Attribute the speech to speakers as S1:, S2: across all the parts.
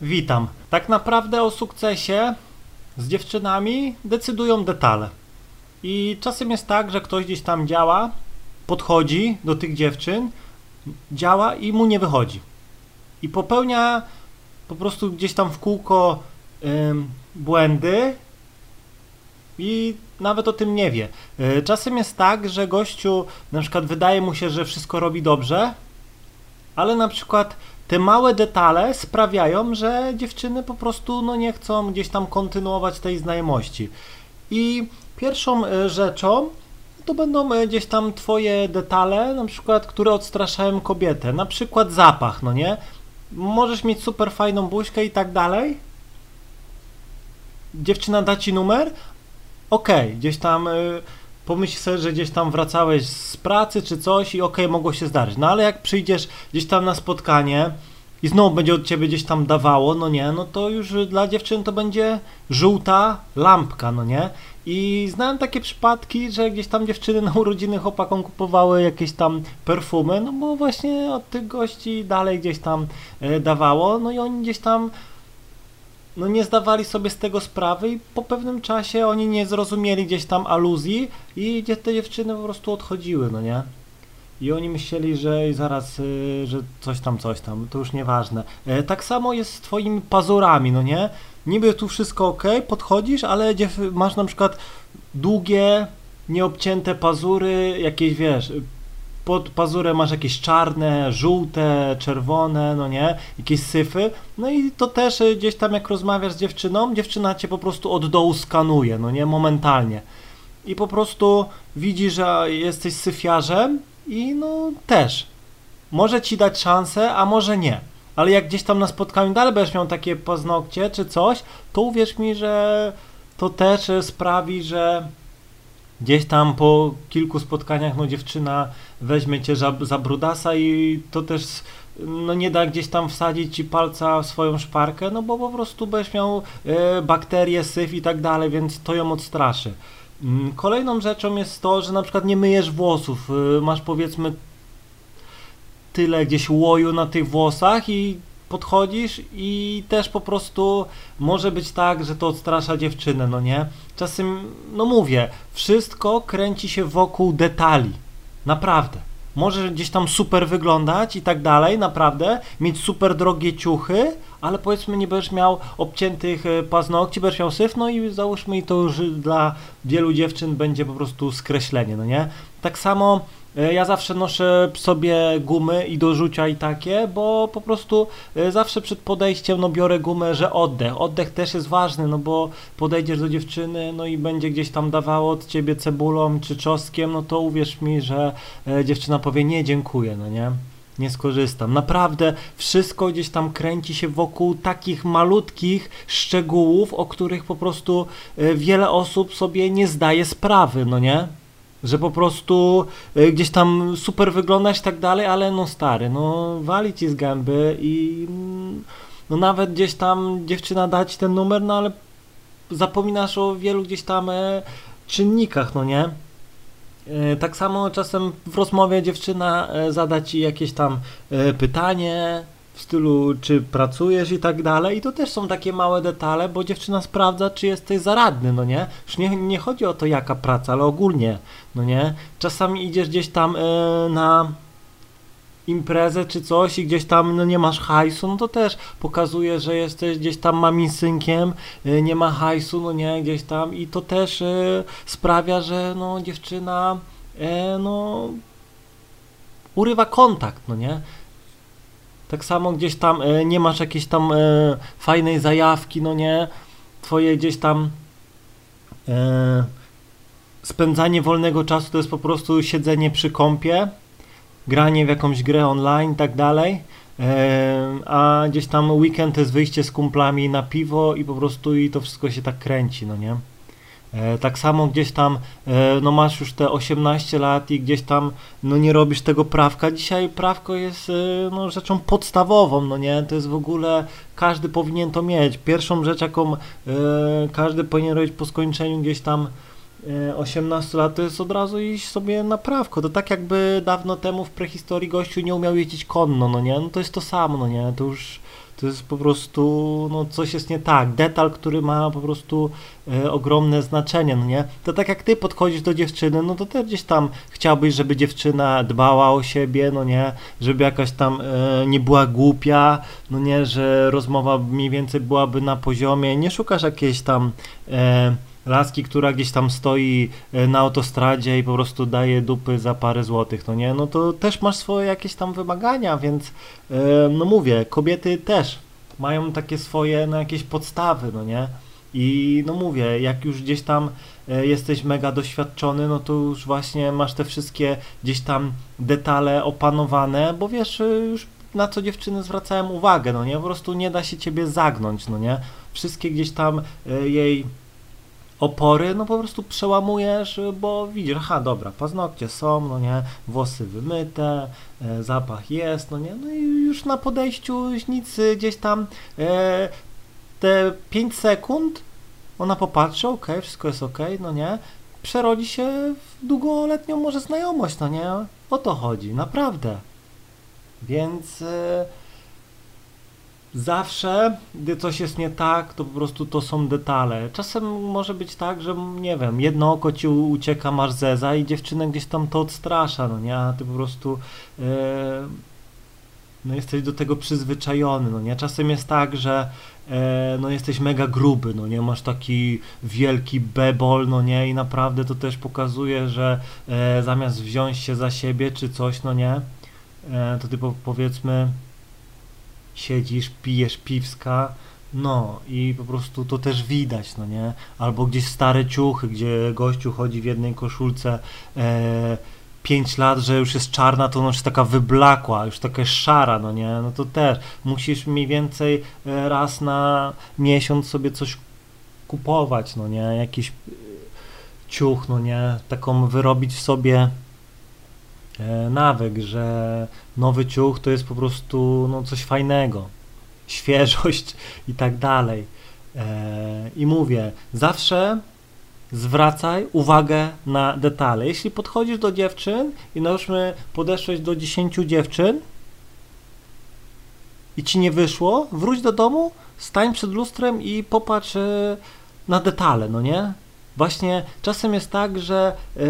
S1: Witam. Tak naprawdę o sukcesie z dziewczynami decydują detale. I czasem jest tak, że ktoś gdzieś tam działa, podchodzi do tych dziewczyn, działa i mu nie wychodzi. I popełnia po prostu gdzieś tam w kółko ym, błędy i nawet o tym nie wie. Y, Czasem jest tak, że gościu na przykład wydaje mu się, że wszystko robi dobrze, ale na przykład te małe detale sprawiają, że dziewczyny po prostu no, nie chcą gdzieś tam kontynuować tej znajomości. I pierwszą e, rzeczą to będą e, gdzieś tam twoje detale, na przykład, które odstraszają kobietę. Na przykład zapach, no nie? Możesz mieć super fajną buźkę i tak dalej. Dziewczyna da ci numer? Okej, gdzieś tam y, pomyśl sobie, że gdzieś tam wracałeś z pracy czy coś i okej, mogło się zdarzyć. No ale jak przyjdziesz gdzieś tam na spotkanie i znowu będzie od ciebie gdzieś tam dawało, no nie, no to już dla dziewczyn to będzie żółta lampka, no nie? I znałem takie przypadki, że gdzieś tam dziewczyny na urodziny chłopakom kupowały jakieś tam perfumy, no bo właśnie od tych gości dalej gdzieś tam e, dawało, no i oni gdzieś tam no nie zdawali sobie z tego sprawy i po pewnym czasie oni nie zrozumieli gdzieś tam aluzji i te dziewczyny po prostu odchodziły, no nie? I oni myśleli, że zaraz, y, że coś tam, coś tam, to już nieważne. E, tak samo jest z twoimi pazurami, no nie? Niby tu wszystko ok, podchodzisz, ale masz na przykład długie, nieobcięte pazury, jakieś wiesz, pod pazurem masz jakieś czarne, żółte, czerwone, no nie, jakieś syfy, no i to też y, gdzieś tam jak rozmawiasz z dziewczyną, dziewczyna cię po prostu od dołu skanuje, no nie, momentalnie. I po prostu widzi, że jesteś syfiarzem i no też. Może ci dać szansę, a może nie. Ale jak gdzieś tam na spotkaniu dalej będziesz miał takie paznokcie czy coś, to uwierz mi, że to też y, sprawi, że gdzieś tam po kilku spotkaniach no dziewczyna weźmie cię za, za brudasa i to też no nie da gdzieś tam wsadzić ci palca w swoją szparkę, no bo po prostu będziesz miał e, bakterie, syf i tak dalej, więc to ją odstraszy. Mm, Kolejną rzeczą jest to, że na przykład nie myjesz włosów, y, masz powiedzmy tyle gdzieś łoju na tych włosach i podchodzisz i też po prostu może być tak, że to odstrasza dziewczynę, no nie? Czasem, no mówię, wszystko kręci się wokół detali. Naprawdę. Może gdzieś tam super wyglądać i tak dalej, naprawdę, mieć super drogie ciuchy, ale powiedzmy nie będziesz miał obciętych e, paznokci, będziesz miał syf, no i załóżmy i to już dla wielu dziewczyn będzie po prostu skreślenie, no nie? Tak samo ja zawsze noszę sobie gumy i do rzucia i takie, bo po prostu e, zawsze przed podejściem no biorę gumę, że oddech. Oddech też jest ważny, no bo podejdziesz do dziewczyny, no i będzie gdzieś tam dawało od ciebie cebulą czy czosnkiem, no to uwierz mi, że e, dziewczyna powie nie, dziękuję, no nie? Nie skorzystam. Naprawdę wszystko gdzieś tam kręci się wokół takich malutkich szczegółów, o których po prostu e, wiele osób sobie nie zdaje sprawy, no nie? Że po prostu y, gdzieś tam super wyglądasz i tak dalej, ale no stary, no wali ci z gęby i mm, no nawet gdzieś tam dziewczyna da ci ten numer, no ale zapominasz o wielu gdzieś tam e, czynnikach, no nie? E, Tak samo czasem w rozmowie dziewczyna e, zada ci jakieś tam e, pytanie stylu czy pracujesz i tak dalej i to też są takie małe detale, bo dziewczyna sprawdza czy jesteś zaradny, no nie? Już nie, nie chodzi o to jaka praca, ale ogólnie, no nie? Czasami idziesz gdzieś tam e, na imprezę czy coś i gdzieś tam no nie masz hajsu, no to też pokazuje, że jesteś gdzieś tam maminsynkiem, e, nie ma hajsu, no nie, gdzieś tam i to też e, sprawia, że no dziewczyna no urywa kontakt, no nie? Tak samo gdzieś tam e, nie masz jakiejś tam e, fajnej zajawki, no nie? Twoje gdzieś tam e, spędzanie wolnego czasu to jest po prostu siedzenie przy kąpie, granie w jakąś grę online i tak dalej. A gdzieś tam weekend to jest wyjście z kumplami na piwo i po prostu i to wszystko się tak kręci, no nie? E, tak samo gdzieś tam, e, no masz już te 18 lat i gdzieś tam, no nie robisz tego prawka. Dzisiaj prawko jest, e, no rzeczą podstawową, no nie? To jest w ogóle, każdy powinien to mieć. Pierwszą rzecz, jaką każdy powinien robić po skończeniu gdzieś tam e, 18 lat, to jest od razu iść sobie na prawko. To tak jakby dawno temu w prehistorii gościu nie umiał jeździć konno, no nie? No to jest to samo, no nie? To już, To jest po prostu, no coś jest nie tak. Detal, który ma po prostu e, ogromne znaczenie, no nie? To tak jak ty podchodzisz do dziewczyny, no to też gdzieś tam chciałbyś, żeby dziewczyna dbała o siebie, no nie? Żeby jakaś tam e, nie była głupia, no nie? Że rozmowa mniej więcej byłaby na poziomie. Nie szukasz jakiejś tam... E, laski, która gdzieś tam stoi e, na autostradzie i po prostu daje dupy za parę złotych, no nie? No to też masz swoje jakieś tam wymagania, więc e, no mówię, kobiety też mają takie swoje no jakieś podstawy, no nie? I no mówię, jak już gdzieś tam e, jesteś mega doświadczony, no to już właśnie masz te wszystkie gdzieś tam detale opanowane, bo wiesz, już na co dziewczyny zwracają uwagę, no nie? Po prostu nie da się ciebie zagnąć, no nie? Wszystkie gdzieś tam jej opory, no po prostu przełamujesz, bo widzisz, aha, dobra, paznokcie są, no nie, włosy wymyte, e, zapach jest, no nie, no i już na podejściu nic gdzieś tam e, te 5 sekund ona popatrzy, ok, wszystko jest ok, no nie, przerodzi się w długoletnią może znajomość, no nie, o to chodzi, naprawdę. Więc... E, Zawsze, gdy coś jest nie tak, to po prostu to są detale. Czasem może być tak, że nie wiem, jedno oko ci ucieka, masz zeza i dziewczynę gdzieś tam to odstrasza, no nie? A ty po prostu yy, no jesteś do tego przyzwyczajony, no nie? Czasem jest tak, że yy, no jesteś mega gruby, no nie? Masz taki wielki bebol, no nie? I naprawdę to też pokazuje, że yy, zamiast wziąć się za siebie czy coś, no nie? to ty po, powiedzmy siedzisz, pijesz piwska, no i po prostu to też widać, no nie? Albo gdzieś stare ciuchy, gdzie gościu chodzi w jednej koszulce e, 5 lat, że już jest czarna, to ona już taka wyblakła, już taka szara, no nie? No to też musisz mniej więcej e, raz na miesiąc sobie coś kupować, no nie? Jakiś e, ciuch, no nie? Taką wyrobić sobie E, nawyk, że nowy ciuch to jest po prostu no, coś fajnego, świeżość i tak dalej. E, I mówię, zawsze zwracaj uwagę na detale. Jeśli podchodzisz do dziewczyn i nałóżmy podeszłeś do 10 dziewczyn i ci nie wyszło, wróć do domu, stań przed lustrem i popatrz e, na detale, no nie? Właśnie czasem jest tak, że e,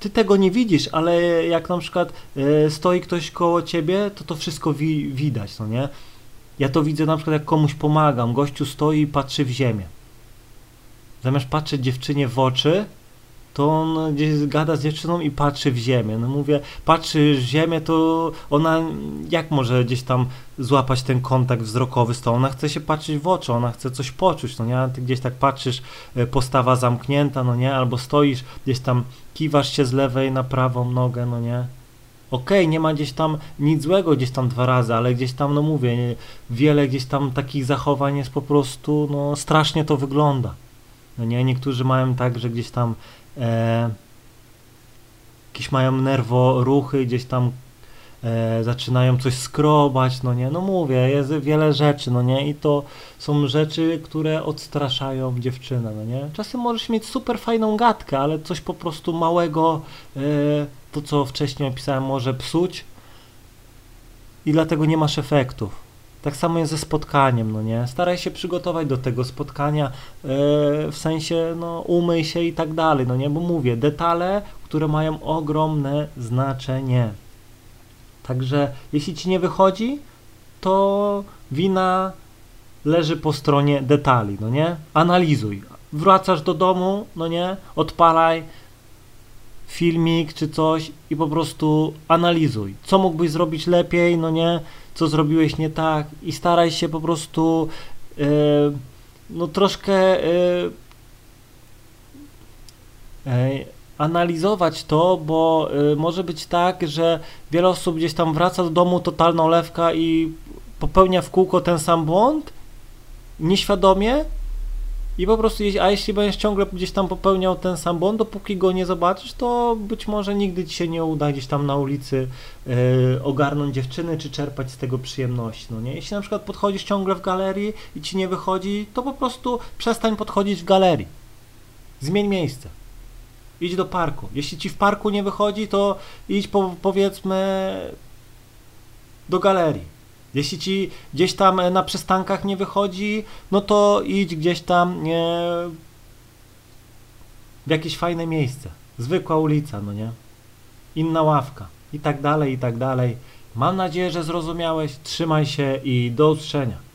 S1: ty tego nie widzisz, ale jak na przykład e, stoi ktoś koło ciebie, to to wszystko wi widać, no nie? Ja to widzę na przykład jak komuś pomagam, gościu stoi i patrzy w ziemię. Zamiast patrzeć dziewczynie w oczy, to on gdzieś gada z dziewczyną i patrzy w ziemię. No mówię, patrzy w ziemię, to ona jak może gdzieś tam złapać ten kontakt wzrokowy z tą? Ona chce się patrzeć w oczy, ona chce coś poczuć, no nie? Ty gdzieś tak patrzysz, e, postawa zamknięta, no nie? Albo stoisz, gdzieś tam kiwasz się z lewej na prawą nogę, no nie? Okej, okay, nie ma gdzieś tam nic złego gdzieś tam dwa razy, ale gdzieś tam, no mówię, nie, wiele gdzieś tam takich zachowań jest po prostu, no strasznie to wygląda. No nie, niektórzy mają tak, że gdzieś tam e, jakieś mają nerworuchy, gdzieś tam e, zaczynają coś skrobać, no nie, no mówię, jest wiele rzeczy, no nie, i to są rzeczy, które odstraszają dziewczynę, no nie. Czasem możesz mieć super fajną gadkę, ale coś po prostu małego, e, to co wcześniej opisałem, może psuć i dlatego nie masz efektów. Tak samo jest ze spotkaniem, no nie? Staraj się przygotować do tego spotkania, yy, w sensie, no, umyj się i tak dalej, no nie? Bo mówię, detale, które mają ogromne znaczenie. Także jeśli ci nie wychodzi, to wina leży po stronie detali, no nie? Analizuj. Wracasz do domu, no nie? Odpalaj filmik czy coś i po prostu analizuj. Co mógłbyś zrobić lepiej, no nie? co zrobiłeś nie tak i staraj się po prostu yy, no troszkę yy, yy, analizować to, bo może być tak, że wiele osób gdzieś tam wraca do domu totalna olewka i popełnia w kółko ten sam błąd nieświadomie i po prostu, a jeśli będziesz ciągle gdzieś tam popełniał ten sam błąd, dopóki go nie zobaczysz, to być może nigdy ci się nie uda gdzieś tam na ulicy yy, ogarnąć dziewczyny, czy czerpać z tego przyjemności, no nie? Jeśli na przykład podchodzisz ciągle w galerii i ci nie wychodzi, to po prostu przestań podchodzić w galerii. Zmień miejsce. Idź do parku. Jeśli ci w parku nie wychodzi, to idź po, powiedzmy do galerii Jeśli ci gdzieś tam e, na przystankach nie wychodzi, no to idź gdzieś tam e, w jakieś fajne miejsce. Zwykła ulica, no nie? Inna ławka. I tak dalej, i tak dalej. Mam nadzieję, że zrozumiałeś. Trzymaj się i do usłyszenia.